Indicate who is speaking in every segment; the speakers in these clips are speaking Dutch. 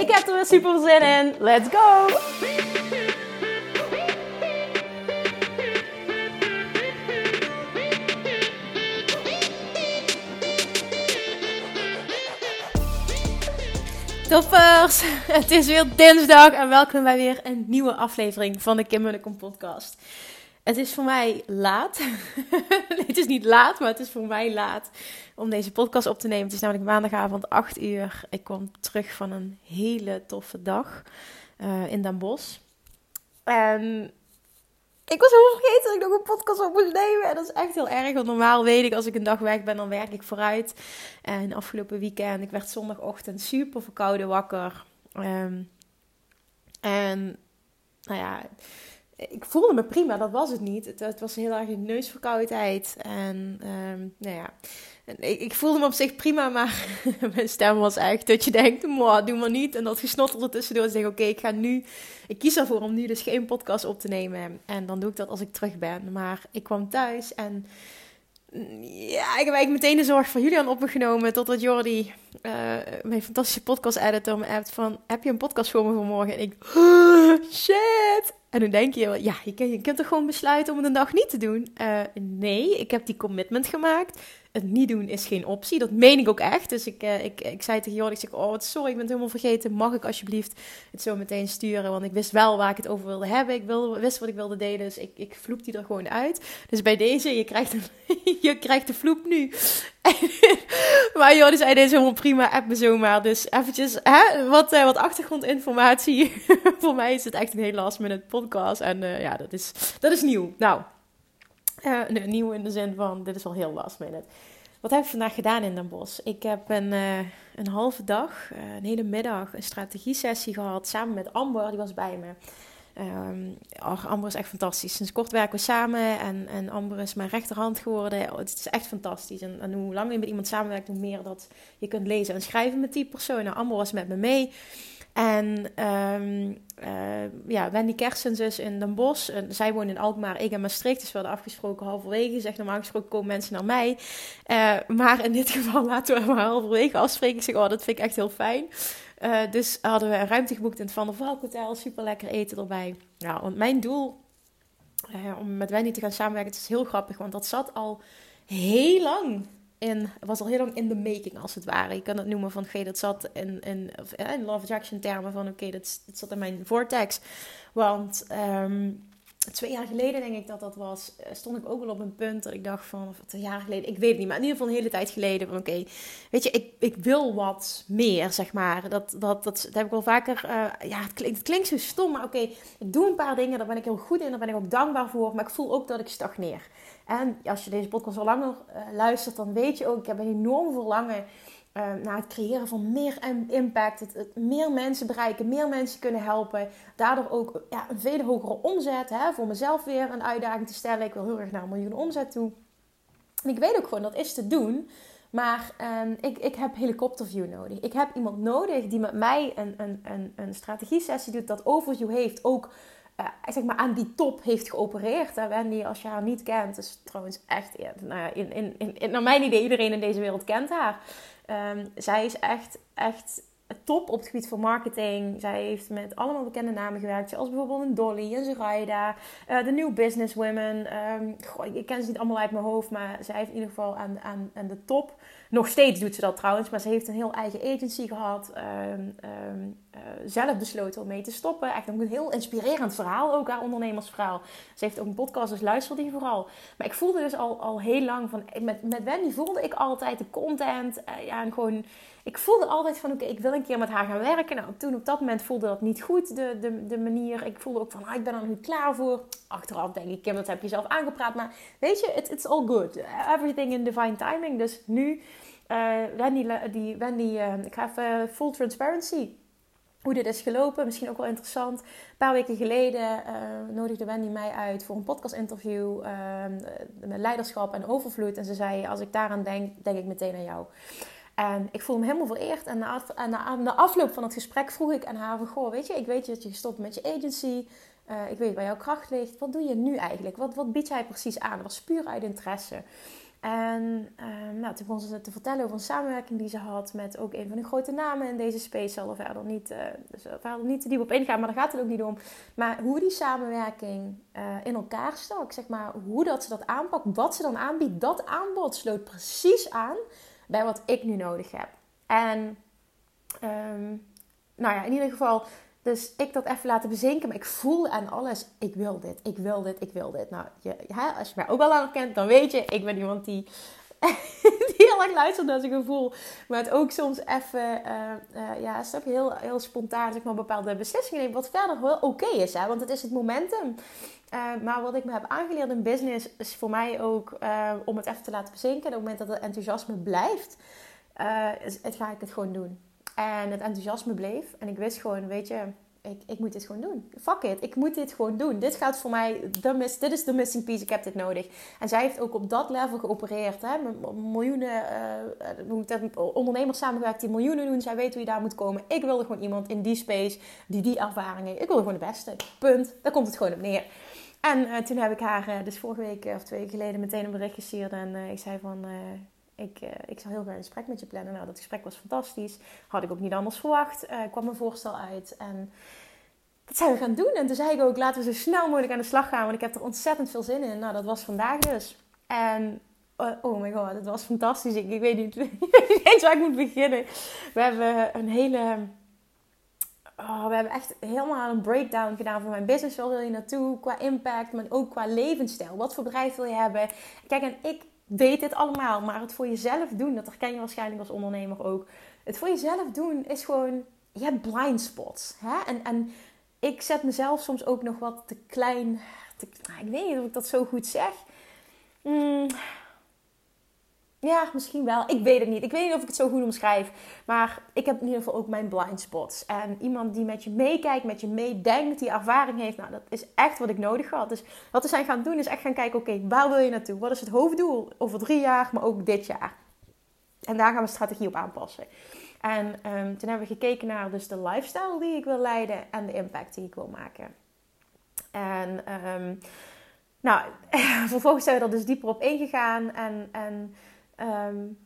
Speaker 1: Ik heb er weer super zin in. Let's go! Toppers, het is weer dinsdag en welkom bij weer een nieuwe aflevering van de Kim Munnekom podcast. Het is voor mij laat. nee, het is niet laat, maar het is voor mij laat om deze podcast op te nemen. Het is namelijk maandagavond 8 uur. Ik kom terug van een hele toffe dag uh, in Den Bosch. En ik was helemaal vergeten dat ik nog een podcast op moest nemen. En dat is echt heel erg. Want normaal weet ik, als ik een dag weg ben, dan werk ik vooruit. En afgelopen weekend, ik werd zondagochtend super verkouden wakker. Um, en nou ja, ik voelde me prima, dat was het niet. Het, was heel erg een neusverkoudheid. En um, nou ja, ik, ik, voelde me op zich prima, maar mijn stem was echt dat je denkt, doe maar niet. En dat gesnotterde tussendoor en zeg, oké, ik ga nu, ik kies ervoor om nu dus geen podcast op te nemen. En dan doe ik dat als ik terug ben. Maar ik kwam thuis en ja, ik heb eigenlijk meteen de zorg van Julian opgenomen. Totdat Jordi, uh, mijn fantastische podcast editor, me appt van... Heb je een podcast voor me vanmorgen? En ik... shit! En dan denk je, ja, je, kunt, toch gewoon besluiten om het een dag niet te doen? Uh, nee, ik heb die commitment gemaakt het niet doen is geen optie. Dat meen ik ook echt. Dus ik, uh, ik, ik zei tegen Jordi, ik zeg, oh sorry, ik ben het helemaal vergeten. Mag ik alsjeblieft het zo meteen sturen? Want ik wist wel waar ik het over wilde hebben. Ik wilde, wist wat ik wilde delen, dus ik, ik vloep die er gewoon uit. Dus bij deze, je krijgt, je krijgt de vloep nu. maar Jordi zei, deze helemaal prima, app me zomaar. Dus eventjes hè, wat, uh, wat achtergrondinformatie. Voor mij is het echt een hele last minute podcast. En uh, ja, dat is, dat is nieuw. Nou, uh, nee, nieuw in de zin van, dit is wel heel last minute. Wat heb ik vandaag gedaan in Den Bosch? Ik heb een, uh, een halve dag, uh, een hele middag, een strategie-sessie gehad samen met Amber, die was bij me. Oh, Amber is echt fantastisch. Sinds kort werken we samen en, en Amber is mijn rechterhand geworden. Oh, het is echt fantastisch. En, en, hoe langer je met iemand samenwerkt, hoe meer dat je kunt lezen en schrijven met die persoon. Nou, Amber was met me mee. En um, uh, ja, Wendy Kersens dus in Den Bosch. En zij woont in Alkmaar, ik in Maastricht. Dus we hadden afgesproken halverwege. Zeg normaal gesproken komen mensen naar mij. Uh, maar in dit geval laten we maar halverwege afspreken. Ik zeg, oh, dat vind ik echt heel fijn. Uh, dus hadden we een ruimte geboekt in het Van der Valk Hotel. Super lekker eten erbij. Ja, want mijn doel om met Wendy te gaan samenwerken, het is heel grappig. Want dat zat al heel lang in, was al heel lang in de making als het ware. Je kan het noemen van, oké, dat zat in, in, in Love Jackson termen van, oké, dat, dat zat in mijn vortex. Want um, twee jaar geleden denk ik dat dat was, eh, stond ik ook wel op een punt dat ik dacht van, of twee jaar geleden, ik weet het niet, maar in ieder geval een hele tijd geleden van, oké, weet je, ik, ik wil wat meer, zeg maar. Dat, dat, dat, heb ik wel vaker, uh, ja, het klinkt, klinkt zo stom, maar oké, ik doe een paar dingen, daar ben ik heel goed in, daar ben ik ook dankbaar voor, maar ik voel ook dat ik stagneer. En als je deze podcast al langer uh, luistert, dan weet je ook, ik heb een enorm verlangen uh, naar het creëren van meer impact. Het, meer mensen bereiken, meer mensen kunnen helpen. Daardoor ook ja, een veel hogere omzet. Hè, voor mezelf weer een uitdaging te stellen. Ik wil heel erg naar een miljoen omzet toe. En ik weet ook gewoon, dat is te doen. Maar um, ik, ik heb helikopterview nodig. Ik heb iemand nodig die met mij een, een, een, een strategie-sessie doet, dat overview heeft. Ook uh, zeg maar aan die top heeft geopereerd. Hè? Wendy, als je haar niet kent, is trouwens echt, nou ja, in, in, in, naar mijn idee, iedereen in deze wereld kent haar. Um, zij is echt, echt top op het gebied van marketing. Zij heeft met allemaal bekende namen gewerkt, zoals bijvoorbeeld een Dolly, een Zoraida, uh, de New Business Women. Um, goh, ik ken ze niet allemaal uit mijn hoofd, maar zij heeft in ieder geval aan, aan, aan de top nog steeds doet ze dat trouwens, maar ze heeft een heel eigen agency gehad. Um, um, uh, zelf besloten om mee te stoppen. Echt een heel inspirerend verhaal, ook haar ondernemersverhaal. Ze heeft ook een podcast, dus luister die vooral. Maar ik voelde dus al, al heel lang van... Met, met Wendy voelde ik altijd de content. Uh, ja, en gewoon... Ik voelde altijd van, oké, ik wil een keer met haar gaan werken. Nou, toen op dat moment voelde dat niet goed, de, de, de manier. Ik voelde ook van, ah, ik ben er nu klaar voor. Achteraf denk ik, Kim, dat heb je zelf aangepraat. Maar weet je, it, it's all good. Everything in divine timing. Dus nu... Uh, Wendy, die, Wendy uh, ik ga even full transparency. hoe dit is gelopen. Misschien ook wel interessant. Een paar weken geleden uh, nodigde Wendy mij uit voor een podcast-interview met leiderschap en overvloed. En ze zei: Als ik daaraan denk, denk ik meteen aan jou. En ik voel me helemaal vereerd. En na, afloop van het gesprek vroeg ik aan haar: Goh, weet je, ik weet dat je gestopt met je agency. Ik weet waar jouw kracht ligt. Wat doe je nu eigenlijk? Wat, wat bied jij precies aan? Dat was puur uit interesse. En uh, nou, toen begon ze te vertellen over een samenwerking die ze had met ook een van de grote namen in deze space. Zal er verder niet, uh, dus verder niet te diep op ingaan, maar daar gaat het ook niet om. Maar hoe die samenwerking uh, in elkaar stak, zeg maar, hoe dat ze dat aanpakt, wat ze dan aanbiedt, dat aanbod sloot precies aan bij wat ik nu nodig heb. En um, nou ja, in ieder geval dus ik dat even laten bezinken. Maar ik voelde aan alles, ik wil dit, ik wil dit, ik wil dit. Nou, je, als je mij ook al lang kent, dan weet je, ik ben iemand die, die heel erg luistert naar zijn gevoel. Maar het ook soms even, uh, uh, ja, is ook heel, heel spontaan, zeg maar, bepaalde beslissingen neemt. Wat verder heel oké is, hè. Want het is het momentum. Uh, maar wat ik me heb aangeleerd in business, is voor mij ook, om het even te laten bezinken. Op het moment dat het enthousiasme blijft, het, ga ik het gewoon doen. En het enthousiasme bleef. En ik wist gewoon, weet je, ik, ik moet dit gewoon doen. Fuck it, ik moet dit gewoon doen. Dit gaat voor mij, de miss, dit is de missing piece, ik heb dit nodig. En zij heeft ook op dat level geopereerd. Hè? Miljoenen uh, ondernemers samengewerkt die miljoenen doen. Zij weet hoe je daar moet komen. Ik wilde gewoon iemand in die space die die ervaring heeft. Ik wilde gewoon de beste. Punt. Daar komt het gewoon op neer. En uh, toen heb ik haar dus vorige week of twee weken geleden meteen een bericht gestuurd. En ik zei van ik, uh, ik zou heel graag een gesprek met je plannen. Nou, dat gesprek was fantastisch. Had ik ook niet anders verwacht. Uh, kwam een voorstel uit. En dat zijn we gaan doen. En toen zei ik ook, laten we zo snel mogelijk aan de slag gaan. Want ik heb er ontzettend veel zin in. Nou, dat was vandaag dus. En uh, oh my god, het was fantastisch. Ik, ik weet niet eens waar ik moet beginnen. We hebben een hele... Oh, we hebben echt helemaal een breakdown gedaan van mijn business. Waar wil je naartoe? Qua impact, maar ook qua levensstijl. Wat voor bedrijf wil je hebben? Kijk, en ik weet dit allemaal, maar het voor jezelf doen, dat herken je waarschijnlijk als ondernemer ook. Het voor jezelf doen is gewoon, je hebt blind spots. Hè? En, en ik zet mezelf soms ook nog wat te klein. Nou, ik weet niet of ik dat zo goed zeg. Mm, ja, misschien wel. Ik weet het niet. Ik weet niet of ik het zo goed omschrijf. Maar ik heb in ieder geval ook mijn blind spots. En iemand die met je meekijkt, met je meedenkt, die ervaring heeft. Nou, dat is echt wat ik nodig had. Dus wat we zijn gaan doen, is echt gaan kijken: oké, waar wil je naartoe? Wat is het hoofddoel over drie jaar, maar ook dit jaar? En daar gaan we strategie op aanpassen. En um, toen hebben we gekeken naar dus de lifestyle die ik wil leiden en de impact die ik wil maken. En um, nou, vervolgens zijn we er dus dieper op ingegaan. En, en Um,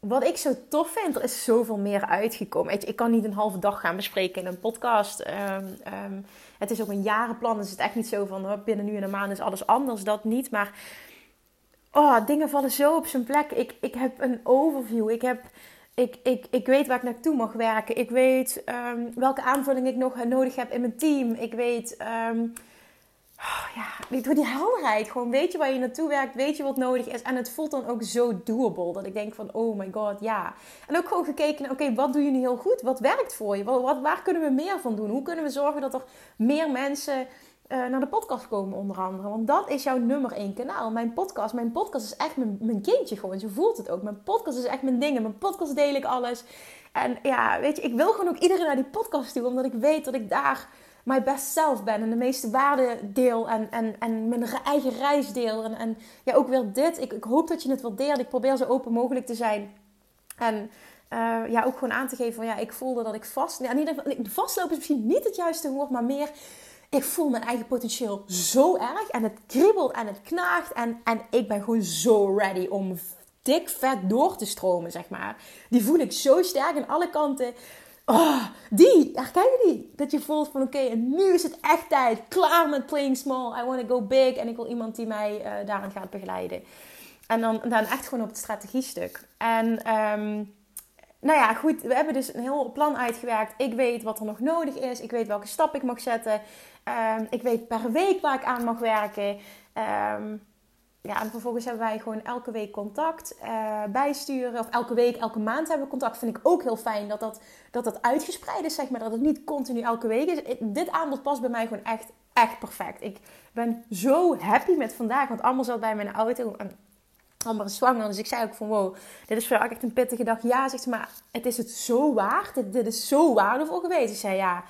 Speaker 1: wat ik zo tof vind, er is zoveel meer uitgekomen. Ik kan niet een halve dag gaan bespreken in een podcast. Um, um, het is ook een jarenplan. Dus het is echt niet zo van oh, binnen nu en een maand is alles anders. Dat niet. Maar oh, dingen vallen zo op zijn plek. Ik, ik heb een overview. Ik, heb, ik, ik weet waar ik naartoe mag werken. Ik weet welke aanvulling ik nog nodig heb in mijn team. Ik weet oh, ja, door die helderheid. Gewoon weet je waar je naartoe werkt, weet je wat nodig is. En het voelt dan ook zo doable. Dat ik denk van, oh my god, ja. En ook gewoon gekeken, oké, wat doe je nu heel goed? Wat werkt voor je? Wat, waar kunnen we meer van doen? Hoe kunnen we zorgen dat er meer mensen... Uh, naar de podcast komen onder andere. Want dat is jouw nummer één kanaal. Mijn podcast, mijn podcast is echt mijn, mijn kindje gewoon. Zo voelt het ook. Mijn podcast is echt mijn dingen. Mijn podcast deel ik alles. En ja, weet je, ik wil gewoon ook iedereen naar die podcast toe. Omdat ik weet dat ik daar mijn best zelf ben en de meeste waarde deel en, en, en mijn eigen reis deel. En, en ja, ook weer dit. Ik, ik hoop dat je het waardeert. Ik probeer zo open mogelijk te zijn. En uh, ja, ook gewoon aan te geven van ja, ik voelde dat ik vast... Ja, geval, vastlopen is misschien niet het juiste woord, maar meer... Ik voel mijn eigen potentieel zo erg en het kriebelt en het knaagt en, en ik ben gewoon zo ready om dik vet door te stromen, zeg maar. Die voel ik zo sterk aan alle kanten. Oh, die, herken je die? Dat je voelt van oké, en nu is het echt tijd. Klaar met playing small. I want to go big. En ik wil iemand die mij uh, daarin gaat begeleiden. En dan, dan echt gewoon op het strategiestuk. En um, nou ja, goed. We hebben dus een heel plan uitgewerkt. Ik weet wat er nog nodig is. Ik weet welke stap ik mag zetten. Um, ik weet per week waar ik aan mag werken. Um, ja, en vervolgens hebben wij gewoon elke week contact uh, bijsturen. Of elke week, elke maand hebben we contact. Vind ik ook heel fijn dat dat, dat, dat uitgespreid is, zeg maar. Dat het niet continu elke week is. Dit aanbod past bij mij gewoon echt, echt perfect. Ik ben zo happy met vandaag. Want allemaal zat bij mijn auto. En Amber is zwanger. Dus ik zei ook van wow, dit is voor jou echt een pittige dag. Ja, zegt ze, maar het is het zo waard. Dit, dit is zo waardevol geweest. Ik zei ja,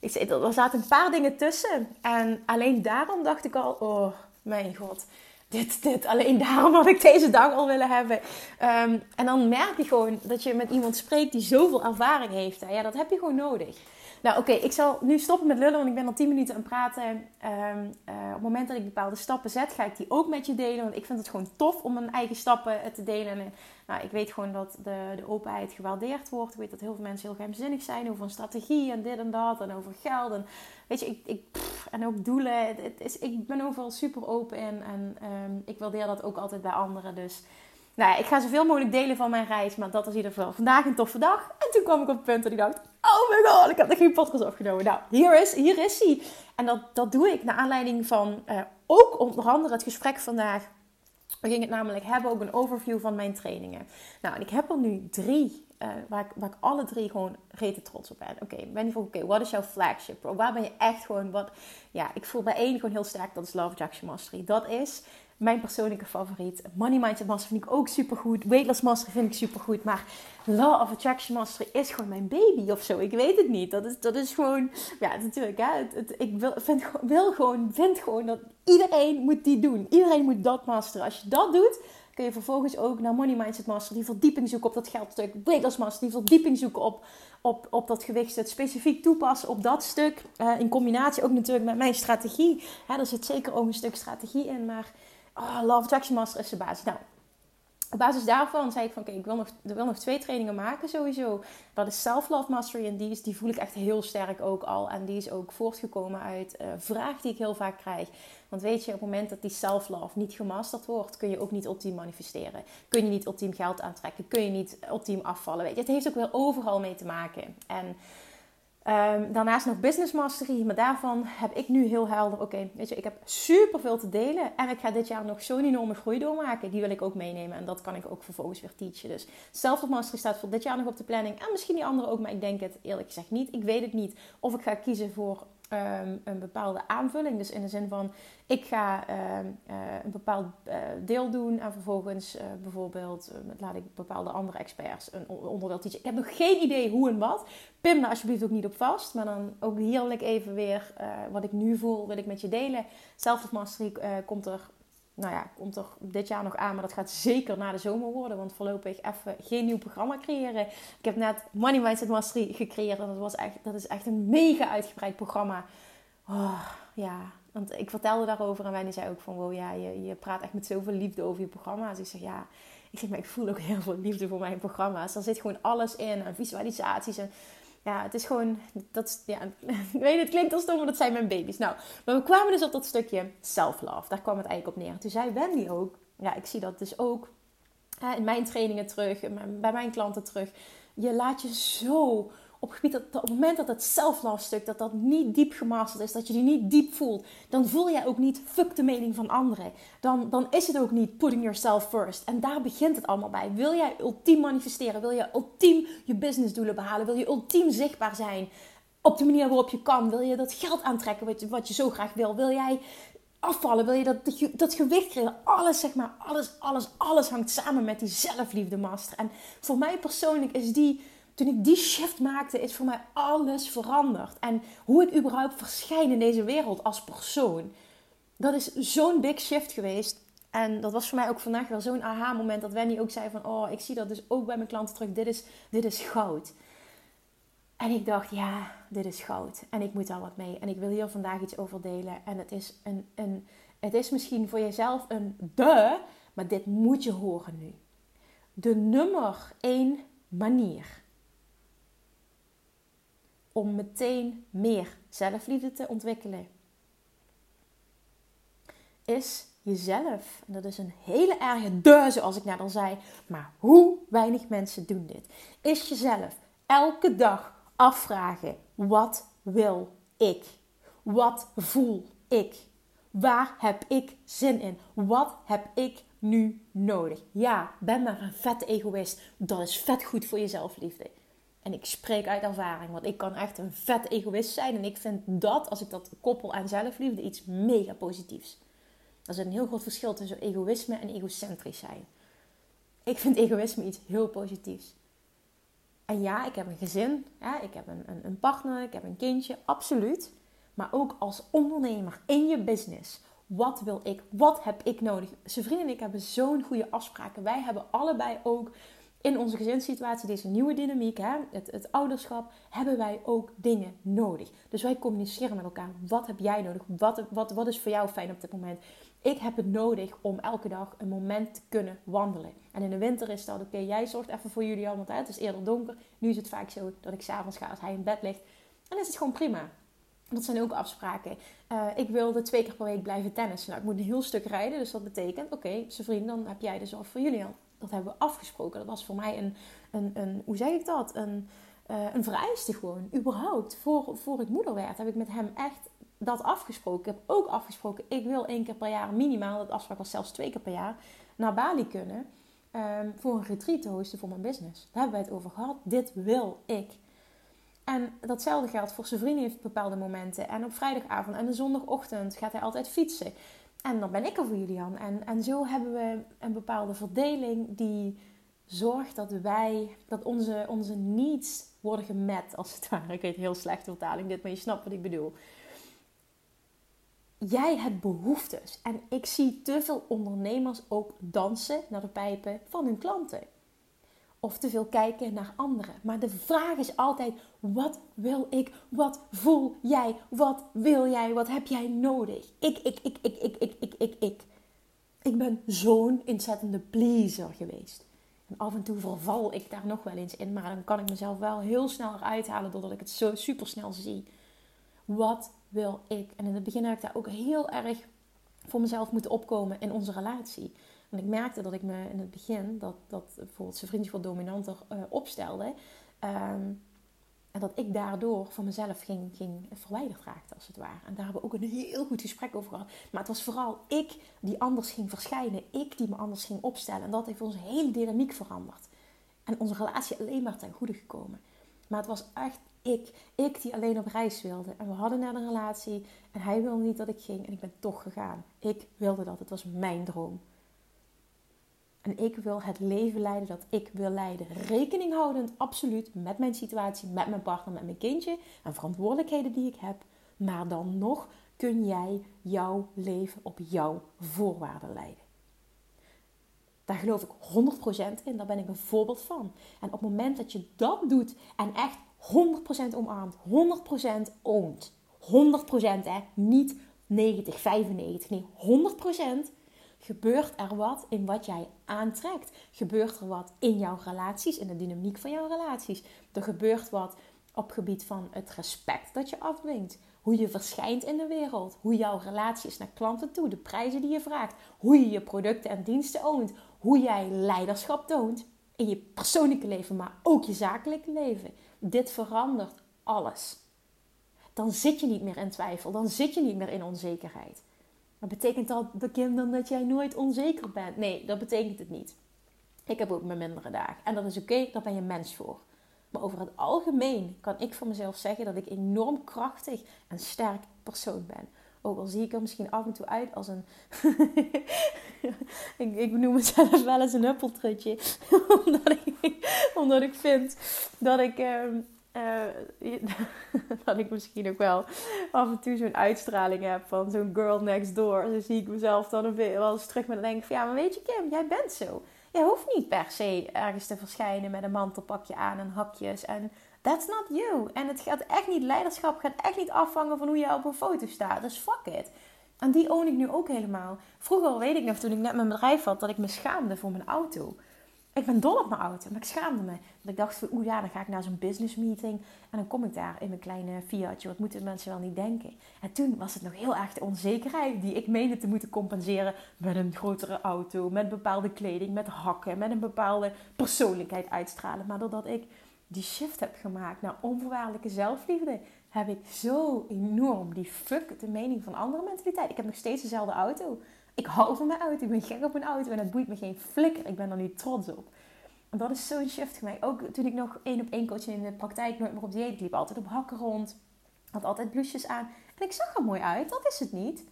Speaker 1: ik zei, er zaten een paar dingen tussen. En alleen daarom dacht ik al, oh mijn god. Dit, dit, alleen daarom had ik deze dag al willen hebben. Ehm, en dan merk je gewoon dat je met iemand spreekt die zoveel ervaring heeft. Ja, dat heb je gewoon nodig. Nou, oké, ik zal nu stoppen met lullen, want ik ben al 10 minuten aan het praten. Um, op het moment dat ik bepaalde stappen zet, ga ik die ook met je delen. Want ik vind het gewoon tof om mijn eigen stappen te delen. En, nou, ik weet gewoon dat de, de openheid gewaardeerd wordt. Ik weet dat heel veel mensen heel geheimzinnig zijn over een strategie en dit en dat. En over geld. En weet je, ik, ik en ook doelen. Het is, ik ben overal super open in. En um, ik waardeer dat ook altijd bij anderen. Dus nou ik ga zoveel mogelijk delen van mijn reis. Maar dat was in ieder geval vandaag een toffe dag. En toen kwam ik op het punt dat ik dacht... Oh my god, ik heb nog geen podcast opgenomen. Nou, hier is, hier is hij. En dat, dat doe ik naar aanleiding van uh, ook onder andere het gesprek vandaag. We gingen het namelijk hebben, ook een overview van mijn trainingen. Nou, en ik heb er nu drie, uh, waar, ik, waar ik alle drie gewoon rete trots op ben. Oké, okay, ben je van, oké, wat is jouw flagship? Waar ben je echt gewoon, wat... Ja, ik voel bij één gewoon heel sterk, dat is Love Jackson Mastery. Dat is mijn persoonlijke favoriet. Money Mindset Mastery vind ik ook super goed. Weightless Mastery vind ik super goed. Maar Law of Attraction Mastery is gewoon mijn baby of zo. Ik weet het niet. Dat is, dat is gewoon, ja, natuurlijk. Hè, ik wil, vind, wil gewoon, vind gewoon dat iedereen moet die doen. Iedereen moet dat masteren. Als je dat doet, kun je vervolgens ook naar Money Mindset Mastery die verdieping zoeken op dat geldstuk. Weightless Mastery die verdieping zoeken op, op, op dat gewichtstuk. Specifiek toepassen op dat stuk. Uh, in combinatie ook natuurlijk met mijn strategie. Hè, er zit zeker ook een stuk strategie in, maar oh, Love Attraction Master is de basis. Nou, op basis daarvan zei ik van oké, ik wil nog, wil nog twee trainingen maken sowieso. Dat is Self-Love Mastery en die, is, die voel ik echt heel sterk ook al. En die is ook voortgekomen uit uh, vraag die ik heel vaak krijg. Want weet je, op het moment dat die self-love niet gemasterd wordt, kun je ook niet optiem manifesteren. Kun je niet optiem geld aantrekken. Kun je niet optiem afvallen. Weet je, het heeft ook wel overal mee te maken. En Um, daarnaast nog business mastery, maar daarvan heb ik nu heel helder, oké, weet je, ik heb super veel te delen en ik ga dit jaar nog zo'n enorme groei doormaken. Die wil ik ook meenemen en dat kan ik ook vervolgens weer teachen. Dus self mastery staat voor dit jaar nog op de planning en misschien die andere ook, maar ik denk het eerlijk gezegd niet. Ik weet het niet of ik ga kiezen voor um, een bepaalde aanvulling. Dus in de zin van, ik ga um, uh, een bepaald uh, deel doen en vervolgens uh, bijvoorbeeld laat ik bepaalde andere experts een onderdeel teachen. Ik heb nog geen idee hoe en wat. Pim daar alsjeblieft ook niet op vast. Maar dan ook hier wil ik even weer wat ik nu voel, wil ik met je delen. Self Mastery komt er nou ja, komt er dit jaar nog aan, maar dat gaat zeker na de zomer worden. Want voorlopig even geen nieuw programma creëren. Ik heb net Money Mindset Mastery gecreëerd. En dat, was echt, dat is echt een mega uitgebreid programma. Oh, ja, want ik vertelde daarover en Wendy zei ook van... Wow, ja, je, je praat echt met zoveel liefde over je programma's. Ik zeg, ja... Ik zeg, maar ik voel ook heel veel liefde voor mijn programma's. Er zit gewoon alles in. En visualisaties en ja, het is gewoon, dat, ja, ik weet het klinkt als stom, maar dat zijn mijn baby's. Nou, maar we kwamen dus op dat stukje self-love. Daar kwam het eigenlijk op neer. Toen zei Wendy ook, ja, ik zie dat dus ook in mijn trainingen terug, bij mijn klanten terug. Je laat je zo op, gebied dat, op het moment dat het self-love stuk, dat dat niet diep gemasterd is, dat je die niet diep voelt, dan voel jij ook niet fuck de mening van anderen. Dan, dan is het ook niet putting yourself first. En daar begint het allemaal bij. Wil jij ultiem manifesteren? Wil je ultiem je businessdoelen behalen? Wil je ultiem zichtbaar zijn? Op de manier waarop je kan. Wil je dat geld aantrekken wat je, wat je zo graag wil? Wil jij afvallen? Wil je dat, dat, dat gewicht krijgen? Alles, zeg maar, alles, alles, alles hangt samen met die zelfliefde master. En voor mij persoonlijk is die toen ik die shift maakte, is voor mij alles veranderd. En hoe ik überhaupt verschijn in deze wereld als persoon. Dat is zo'n big shift geweest. En dat was voor mij ook vandaag wel zo'n aha-moment dat Wendy ook zei van... Oh, ik zie dat dus ook bij mijn klanten terug. Dit is, dit is goud. En ik dacht, ja, dit is goud. En ik moet daar wat mee. En ik wil hier vandaag iets over delen. En het is, een, een, het is misschien voor jezelf een de, maar dit moet je horen nu. De nummer één manier om meteen meer zelfliefde te ontwikkelen, is jezelf. En dat is een hele erge de, zoals ik net al zei. Maar hoe weinig mensen doen dit. Is jezelf elke dag afvragen: wat wil ik? Wat voel ik? Waar heb ik zin in? Wat heb ik nu nodig? Ja, ben maar een vet egoïst. Dat is vet goed voor je zelfliefde. En ik spreek uit ervaring, want ik kan echt een vet egoïst zijn. En ik vind dat, als ik dat koppel aan zelfliefde, iets mega positiefs. Er zit een heel groot verschil tussen egoïsme en egocentrisch zijn. Ik vind egoïsme iets heel positiefs. En ja, ik heb een gezin, ja, ik heb een, een, een partner, ik heb een kindje, absoluut. Maar ook als ondernemer in je business. Wat wil ik? Wat heb ik nodig? Zijn vrienden en ik hebben zo'n goede afspraken. Wij hebben allebei ook in onze gezinssituatie, deze nieuwe dynamiek, hè, het, het ouderschap, hebben wij ook dingen nodig. Dus wij communiceren met elkaar. Wat heb jij nodig? Wat, wat, wat is voor jou fijn op dit moment? Ik heb het nodig om elke dag een moment te kunnen wandelen. En in de winter is dat, oké, jij zorgt even voor Julian, want het is eerder donker. Nu is het vaak zo dat ik s'avonds ga als hij in bed ligt. En is het gewoon prima. Dat zijn ook afspraken. Uh, ik wilde twee keer per week blijven tennissen. Nou, ik moet een heel stuk rijden, dus dat betekent, oké, okay, vriend, dan heb jij de zorg voor Julian. Dat hebben we afgesproken. Dat was voor mij een, een, een hoe zeg ik dat? Een, uh, een vereiste gewoon. Überhaupt, voor, voor ik moeder werd, heb ik met hem echt dat afgesproken. Ik heb ook afgesproken, ik wil één keer per jaar minimaal, dat afspraak was zelfs twee keer per jaar, naar Bali kunnen. Um, voor een retreat te hosten voor mijn business. Daar hebben wij het over gehad. Dit wil ik. En datzelfde geldt voor zijn vrienden heeft bepaalde momenten. En op vrijdagavond en de zondagochtend gaat hij altijd fietsen. En dan ben ik er voor Julian. En, en zo hebben we een bepaalde verdeling die zorgt dat wij, dat onze, onze needs worden gemet, als het ware. Ik weet heel slecht vertaling dit, maar je snapt wat ik bedoel jij hebt behoeftes. En ik zie te veel ondernemers ook dansen naar de pijpen van hun klanten. Of te veel kijken naar anderen. Maar de vraag is altijd: wat wil ik? Wat voel jij? Wat wil jij? Wat heb jij nodig? Ik, ik, ik, ik, ik, ik, ik, ik, ik. Ik ben zo'n ontzettende pleaser geweest. En af en toe verval ik daar nog wel eens in. Maar dan kan ik mezelf wel heel snel eruit halen doordat ik het zo super snel zie. Wat wil ik? En in het begin heb ik daar ook heel erg voor mezelf moeten opkomen in onze relatie. En ik merkte dat ik me in het begin, dat, dat bijvoorbeeld zijn vriendje wat dominanter uh, opstelde. Um, en dat ik daardoor van mezelf ging, ging verwijderd raakte, als het ware. En daar hebben we ook een heel goed gesprek over gehad. Maar het was vooral ik die anders ging verschijnen. Ik die me anders ging opstellen. En dat heeft onze hele dynamiek veranderd. En onze relatie alleen maar ten goede gekomen. Maar het was echt ik. Ik die alleen op reis wilde. En we hadden net een relatie. En hij wilde niet dat ik ging. En ik ben toch gegaan. Ik wilde dat. Het was mijn droom. En ik wil het leven leiden dat ik wil leiden. Rekening houdend, absoluut, met mijn situatie, met mijn partner, met mijn kindje. En verantwoordelijkheden die ik heb. Maar dan nog kun jij jouw leven op jouw voorwaarden leiden. Daar geloof ik 100% in. Daar ben ik een voorbeeld van. En op het moment dat je dat doet en echt 100% omarmt, 100% oont, 100% hè, niet 90, 95, nee 100% gebeurt er wat in wat jij aantrekt. Gebeurt er wat in jouw relaties, in de dynamiek van jouw relaties. Er gebeurt wat op gebied van het respect dat je afdwingt. Hoe je verschijnt in de wereld. Hoe jouw relatie is naar klanten toe. De prijzen die je vraagt. Hoe je je producten en diensten oont. Hoe jij leiderschap toont. In je persoonlijke leven, maar ook je zakelijke leven. Dit verandert alles. Dan zit je niet meer in twijfel. Dan zit je niet meer in onzekerheid. Betekent dat, Kim, dan dat jij nooit onzeker bent? Nee, dat betekent het niet. Ik heb ook mijn mindere dagen. En dat is oké, daar ben je mens voor. Maar over het algemeen kan ik voor mezelf zeggen dat ik enorm krachtig en sterk persoon ben. Ook al zie ik er misschien af en toe uit als een. ik, ik noem mezelf wel eens een huppeltrutje. omdat, ik, omdat ik vind dat ik. Ehm, uh, dat ik misschien ook wel af en toe zo'n uitstraling heb van zo'n girl next door. Zo zie ik mezelf dan wel eens terug met denk van ja, maar weet je Kim, jij bent zo. Je hoeft niet per se ergens te verschijnen met een mantelpakje aan en hakjes. En that's not you. En het gaat echt niet, leiderschap gaat echt niet afhangen van hoe je op een foto staat. Dus fuck it. En die own ik nu ook helemaal. Vroeger weet ik nog, toen ik net mijn bedrijf had, dat ik me schaamde voor mijn auto. Ik ben dol op mijn auto, maar ik schaamde me. Dat ik dacht van, oeh ja, dan ga ik naar zo'n business meeting. En dan kom ik daar in mijn kleine Fiatje. Wat moeten mensen wel niet denken? En toen was het nog heel erg de onzekerheid die ik meende te moeten compenseren. Met een grotere auto, met bepaalde kleding, met hakken. Met een bepaalde persoonlijkheid uitstralen. Maar doordat ik die shift heb gemaakt naar onvoorwaardelijke zelfliefde... heb ik zo enorm die fuck de mening van andere mentaliteit. Ik heb nog steeds dezelfde auto. Ik hou van mijn auto. Ik ben gek op mijn auto. En het boeit me geen flikker. Ik ben er nu trots op. En dat is zo'n shift voor mij. Ook toen ik nog één op één coaching in de praktijk nooit meer op dieet liep. Altijd op hakken rond. Had altijd blouses aan. En ik zag er mooi uit. Dat is het niet.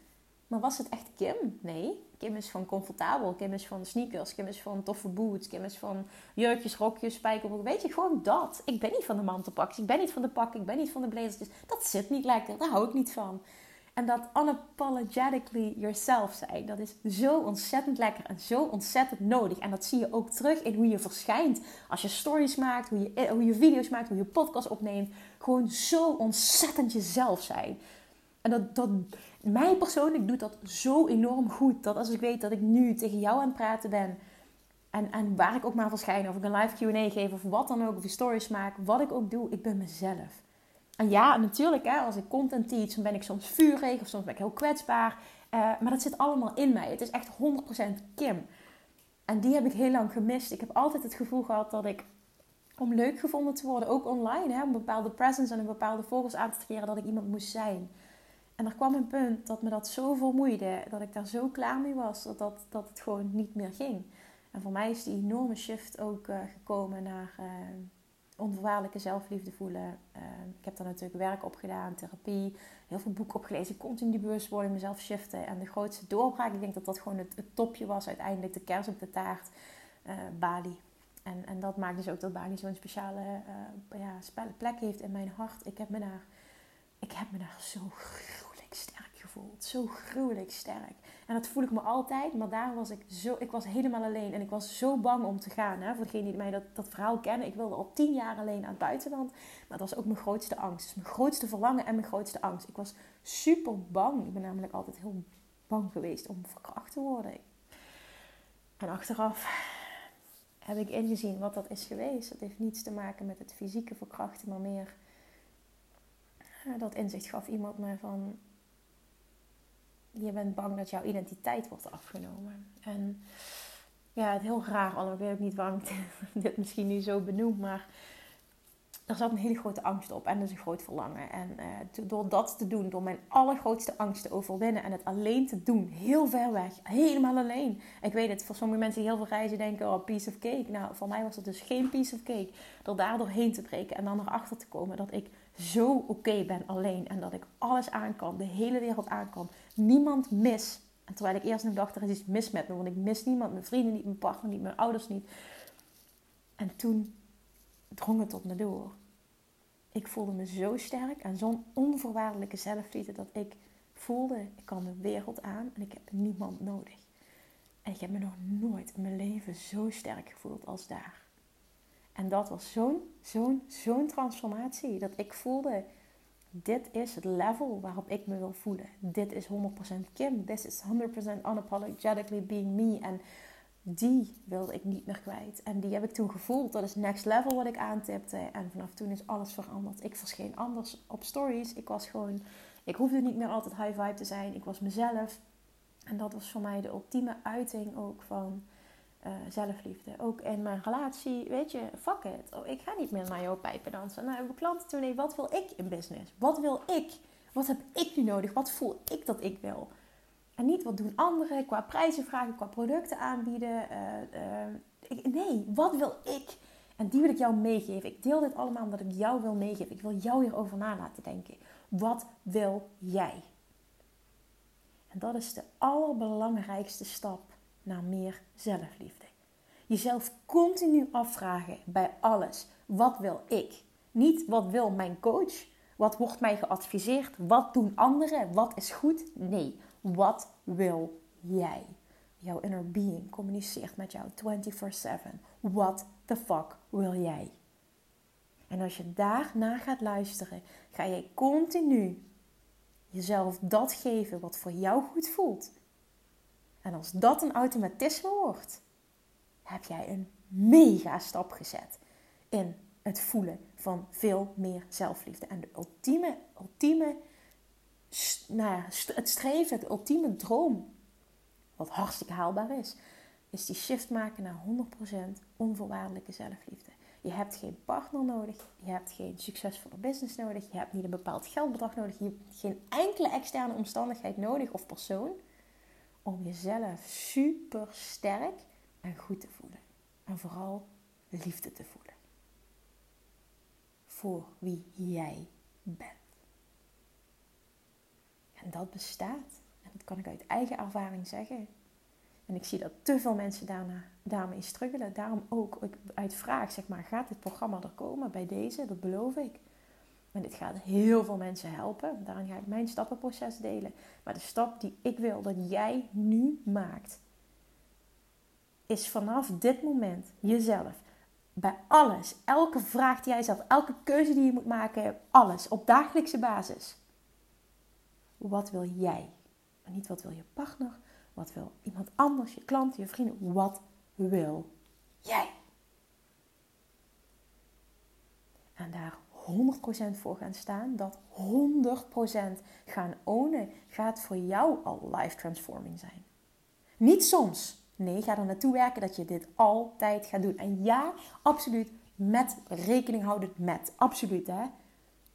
Speaker 1: Maar was het echt Kim? Nee. Kim is van comfortabel. Kim is van sneakers. Kim is van toffe boots. Kim is van jurkjes, rokjes, spijkerbroek. Weet je, gewoon dat. Ik ben niet van de mantelpakjes. Ik ben niet van de pakken. Ik ben niet van de blazertjes. Dat zit niet lekker. Daar hou ik niet van. En dat unapologetically yourself zijn, dat is zo ontzettend lekker en zo ontzettend nodig. En dat zie je ook terug in hoe je verschijnt. Als je stories maakt, hoe je, hoe je video's maakt, hoe je podcast opneemt. Gewoon zo ontzettend jezelf zijn. En dat, dat, mij persoonlijk doet dat zo enorm goed. Dat als ik weet dat ik nu tegen jou aan het praten ben. En, en waar ik ook maar verschijn. Of ik een live Q&A geef of wat dan ook. Of stories maak. Wat ik ook doe. Ik ben mezelf. En ja, natuurlijk, hè, als ik content teach, dan ben ik soms vurig of soms ben ik heel kwetsbaar. Uh, maar dat zit allemaal in mij. Het is echt 100% Kim. En die heb ik heel lang gemist. Ik heb altijd het gevoel gehad dat ik, om leuk gevonden te worden, ook online, hè, een bepaalde presence en een bepaalde vogels aan te creëren, dat ik iemand moest zijn. En er kwam een punt dat me dat zo vermoeide, dat ik daar zo klaar mee was, dat, dat, dat het gewoon niet meer ging. En voor mij is die enorme shift ook uh, gekomen naar... Uh, onvoorwaardelijke zelfliefde voelen. Ehm, ik heb daar natuurlijk werk op gedaan, therapie, heel veel boeken opgelezen, continu die bewustwording, mezelf shiften. En de grootste doorbraak, ik denk dat dat gewoon het, topje was, uiteindelijk de kers op de taart, uh, Bali. En, en dat maakt dus ook dat Bali zo'n speciale uh, ja, plek heeft in mijn hart. Ik heb me daar, ik heb me daar zo gruwelijk sterk gevoeld. Zo gruwelijk sterk. En dat voel ik me altijd. Maar daar was ik zo... Ik was helemaal alleen. En ik was zo bang om te gaan. Hè? Voor degenen die mij dat, dat verhaal kennen. Ik wilde al tien jaar alleen aan het buitenland. Maar dat was ook mijn grootste angst. Dus mijn grootste verlangen en mijn grootste angst. Ik was super bang. Ik ben namelijk altijd heel bang geweest om verkracht te worden. En achteraf heb ik ingezien wat dat is geweest. Dat heeft niets te maken met het fysieke verkrachten, maar meer dat inzicht gaf iemand me van je bent bang dat jouw identiteit wordt afgenomen. En ja, het heel raar allemaal. Ik niet waarom ik dit misschien nu zo benoem, maar er zat een hele grote angst op en dus een groot verlangen. En uh, door dat te doen, door mijn allergrootste angst te overwinnen en het alleen te doen, heel ver weg, helemaal alleen. Ik weet het, voor sommige mensen die heel veel reizen denken, oh, piece of cake. Nou, voor mij was het dus geen piece of cake. Door daardoor heen te breken en dan erachter te komen dat ik zo oké ben alleen. En dat ik alles aan kan, de hele wereld aan kan. Niemand mis. En terwijl ik eerst nog dacht, er is iets mis met me. Want ik mis niemand, mijn vrienden niet, mijn partner niet, mijn ouders niet. En toen drong het tot me door. Ik voelde me zo sterk en zo'n onvoorwaardelijke zelfliefde dat ik voelde, ik kan de wereld aan en ik heb niemand nodig. En ik heb me nog nooit in mijn leven zo sterk gevoeld als daar. En dat was zo'n, zo'n, zo'n transformatie. Dat ik voelde, dit is het level waarop ik me wil voelen. Dit is 100% Kim. This is 100% unapologetically being me. En die wilde ik niet meer kwijt. En die heb ik toen gevoeld. Dat is next level wat ik aantipte. En vanaf toen is alles veranderd. Ik verscheen anders op stories. Ik was gewoon... Ik hoefde niet meer altijd high vibe te zijn. Ik was mezelf. En dat was voor mij de ultieme uiting ook van uh, zelfliefde. Ook in mijn relatie, weet je, fuck it. Oh, ik ga niet meer naar jouw pijpen dansen. Nou, hebben klanten toen, nee, wat wil ik in business? Wat wil ik? Wat heb ik nu nodig? Wat voel ik dat ik wil? En niet wat doen anderen qua prijzen vragen, qua producten aanbieden. Uh, ik, nee, wat wil ik? En die wil ik jou meegeven. Ik deel dit allemaal omdat ik jou wil meegeven. Ik wil jou hierover na laten denken. Wat wil jij? En dat is de allerbelangrijkste stap naar meer zelfliefde. Jezelf continu afvragen bij alles. Wat wil ik? Niet wat wil mijn coach? Wat wordt mij geadviseerd? Wat doen anderen? Wat is goed? Nee, wat wil jij? Jouw inner being communiceert met jou 24/7. What the fuck wil jij? En als je daarna gaat luisteren, ga je continu jezelf dat geven wat voor jou goed voelt. En als dat een automatisme wordt, heb jij een mega stap gezet in het voelen van veel meer zelfliefde. En de ultieme, ultieme nou het streven, de ultieme droom, wat hartstikke haalbaar is, is die shift maken naar 100% onvoorwaardelijke zelfliefde. Je hebt geen partner nodig, je hebt geen succesvolle business nodig, je hebt niet een bepaald geldbedrag nodig, je hebt geen enkele externe omstandigheid nodig of persoon om jezelf super sterk en goed te voelen. En vooral liefde te voelen. Voor wie jij bent. En dat bestaat. En dat kan ik uit eigen ervaring zeggen. En ik zie dat te veel mensen daarna, daarmee struggelen. Daarom ook uit vraag, zeg maar, gaat dit programma er komen bij deze? Dat beloof ik. En dit gaat heel veel mensen helpen. Daarin ga ik mijn stappenproces delen. Maar de stap die ik wil dat jij nu maakt, is vanaf dit moment jezelf bij alles, elke vraag die jij stelt, elke keuze die je moet maken, alles op dagelijkse basis. Wat wil jij? En niet wat wil je partner, wat wil iemand anders, je klant, je vrienden, wat wil jij? En daar 100% voor gaan staan, dat 100% gaan ownen, gaat voor jou al life transforming zijn. Niet soms, Nee, ga er naartoe werken dat je dit altijd gaat doen. En ja, absoluut met rekening houden met. Absoluut, hè.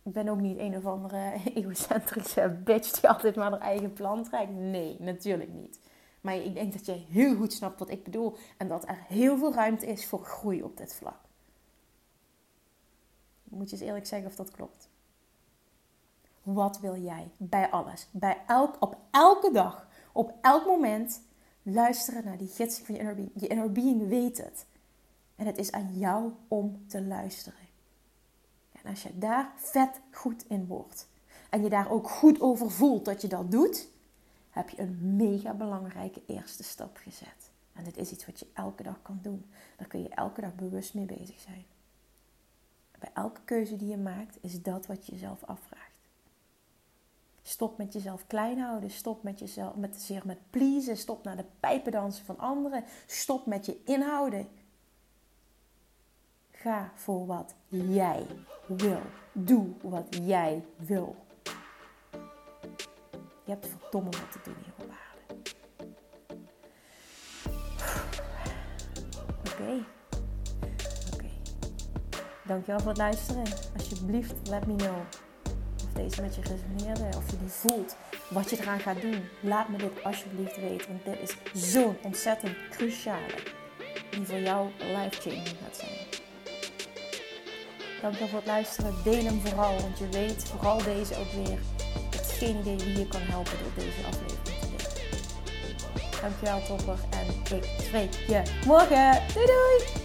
Speaker 1: Ik ben ook niet een of andere egocentrische bitch die altijd maar haar eigen plan trekt. Nee, natuurlijk niet. Maar ik denk dat je heel goed snapt wat ik bedoel. En dat er heel veel ruimte is voor groei op dit vlak. Moet je eens eerlijk zeggen of dat klopt. Wat wil jij? Bij alles. Bij elk, op elke dag. Op elk moment luisteren naar die gidsing van je inner being. Je inner being weet het. En het is aan jou om te luisteren. En als je daar vet goed in wordt en je daar ook goed over voelt dat je dat doet, heb je een mega belangrijke eerste stap gezet. En dit is iets wat je elke dag kan doen. Daar kun je elke dag bewust mee bezig zijn. Elke keuze die je maakt, is dat wat je jezelf afvraagt. Stop met jezelf klein houden. Stop met jezelf met zich met pleasen. Stop naar de pijpen dansen van anderen. Stop met je inhouden. Ga voor wat jij wil. Doe wat jij wil. Je hebt verdomme wat te doen hier op aarde. Oké. Dankjewel voor het luisteren. Alsjeblieft, let me know deze met je resoneerde, of je die voelt, wat je eraan gaat doen, laat me dit alsjeblieft weten. Want dit is zo'n ontzettend cruciale, die voor jou life-changing gaat zijn. Dankjewel voor het luisteren. Deel hem vooral, want je weet vooral deze ook weer. Ik heb geen idee wie je kan helpen door deze aflevering te delen. Dankjewel topper en ik spreek je morgen. Doei doei!